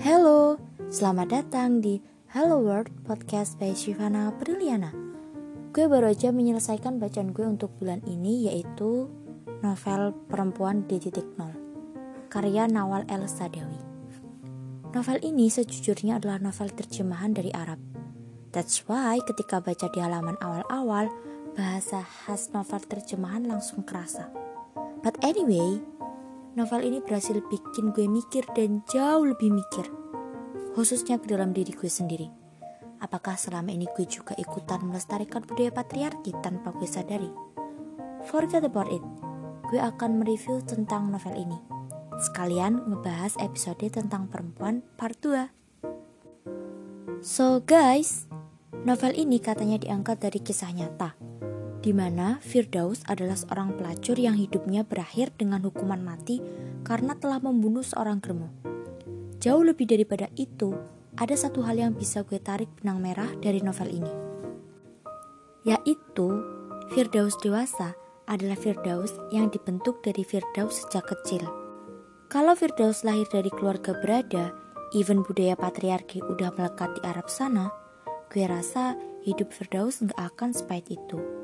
Halo, selamat datang di Hello World Podcast by Shivana Priliana. Gue baru aja menyelesaikan bacaan gue untuk bulan ini yaitu novel Perempuan di Titik Nol Karya Nawal El Sadawi. Novel ini sejujurnya adalah novel terjemahan dari Arab. That's why ketika baca di halaman awal-awal Bahasa khas novel terjemahan langsung kerasa. But anyway, novel ini berhasil bikin gue mikir dan jauh lebih mikir. Khususnya ke dalam diri gue sendiri. Apakah selama ini gue juga ikutan melestarikan budaya patriarki tanpa gue sadari? Forget about it. Gue akan mereview tentang novel ini. Sekalian ngebahas episode tentang perempuan part 2. So guys, novel ini katanya diangkat dari kisah nyata di mana Firdaus adalah seorang pelacur yang hidupnya berakhir dengan hukuman mati karena telah membunuh seorang germo. Jauh lebih daripada itu, ada satu hal yang bisa gue tarik benang merah dari novel ini. Yaitu, Firdaus dewasa adalah Firdaus yang dibentuk dari Firdaus sejak kecil. Kalau Firdaus lahir dari keluarga berada, even budaya patriarki udah melekat di Arab sana, gue rasa hidup Firdaus nggak akan sepait itu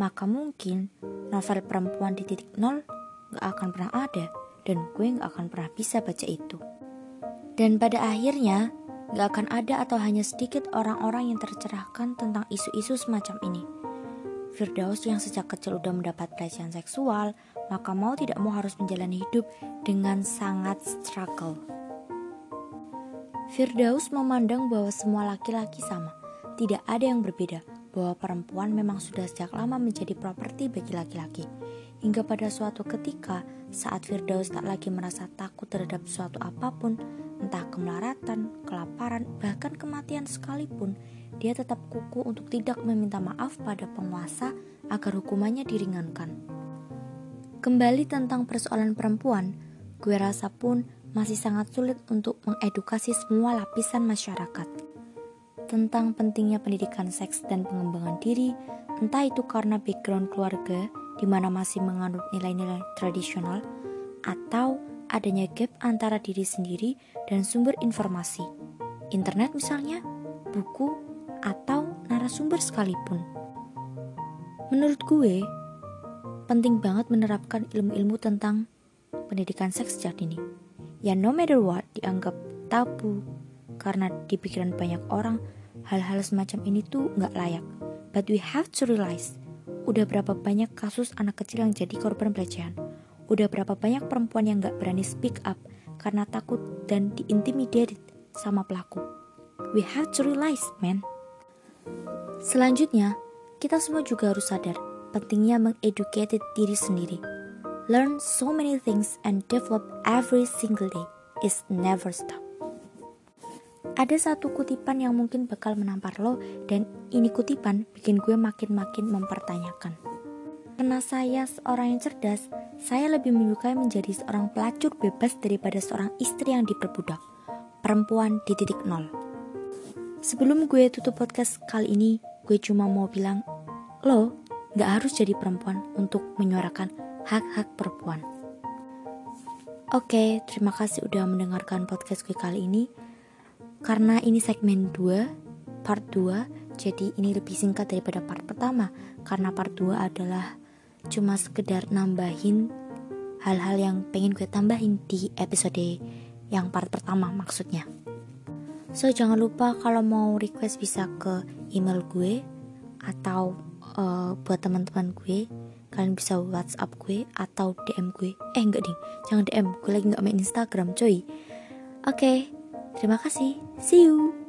maka mungkin novel perempuan di titik nol gak akan pernah ada dan gue gak akan pernah bisa baca itu. Dan pada akhirnya, gak akan ada atau hanya sedikit orang-orang yang tercerahkan tentang isu-isu semacam ini. Firdaus yang sejak kecil udah mendapat pelecehan seksual, maka mau tidak mau harus menjalani hidup dengan sangat struggle. Firdaus memandang bahwa semua laki-laki sama, tidak ada yang berbeda, bahwa perempuan memang sudah sejak lama menjadi properti bagi laki-laki. Hingga pada suatu ketika, saat Firdaus tak lagi merasa takut terhadap suatu apa pun, entah kemelaratan, kelaparan, bahkan kematian sekalipun, dia tetap kuku untuk tidak meminta maaf pada penguasa agar hukumannya diringankan. Kembali tentang persoalan perempuan, gue rasa pun masih sangat sulit untuk mengedukasi semua lapisan masyarakat tentang pentingnya pendidikan seks dan pengembangan diri, entah itu karena background keluarga di mana masih menganut nilai-nilai tradisional, atau adanya gap antara diri sendiri dan sumber informasi, internet misalnya, buku, atau narasumber sekalipun. Menurut gue, penting banget menerapkan ilmu-ilmu tentang pendidikan seks sejak dini. Ya no matter what dianggap tabu karena di pikiran banyak orang hal-hal semacam ini tuh nggak layak. But we have to realize, udah berapa banyak kasus anak kecil yang jadi korban pelecehan. Udah berapa banyak perempuan yang nggak berani speak up karena takut dan diintimidated sama pelaku. We have to realize, man. Selanjutnya, kita semua juga harus sadar pentingnya mengeducated diri sendiri. Learn so many things and develop every single day is never stop. Ada satu kutipan yang mungkin bakal menampar lo dan ini kutipan bikin gue makin-makin mempertanyakan. Karena saya seorang yang cerdas, saya lebih menyukai menjadi seorang pelacur bebas daripada seorang istri yang diperbudak. Perempuan di titik nol. Sebelum gue tutup podcast kali ini, gue cuma mau bilang, lo gak harus jadi perempuan untuk menyuarakan hak-hak perempuan. Oke, terima kasih udah mendengarkan podcast gue kali ini. Karena ini segmen 2, part 2, jadi ini lebih singkat daripada part pertama karena part 2 adalah cuma sekedar nambahin hal-hal yang pengen gue tambahin di episode yang part pertama maksudnya. So jangan lupa kalau mau request bisa ke email gue atau uh, buat teman-teman gue kalian bisa WhatsApp gue atau DM gue. Eh enggak ding, jangan DM, gue lagi nggak main Instagram, coy. Oke, okay, Terima kasih. See you.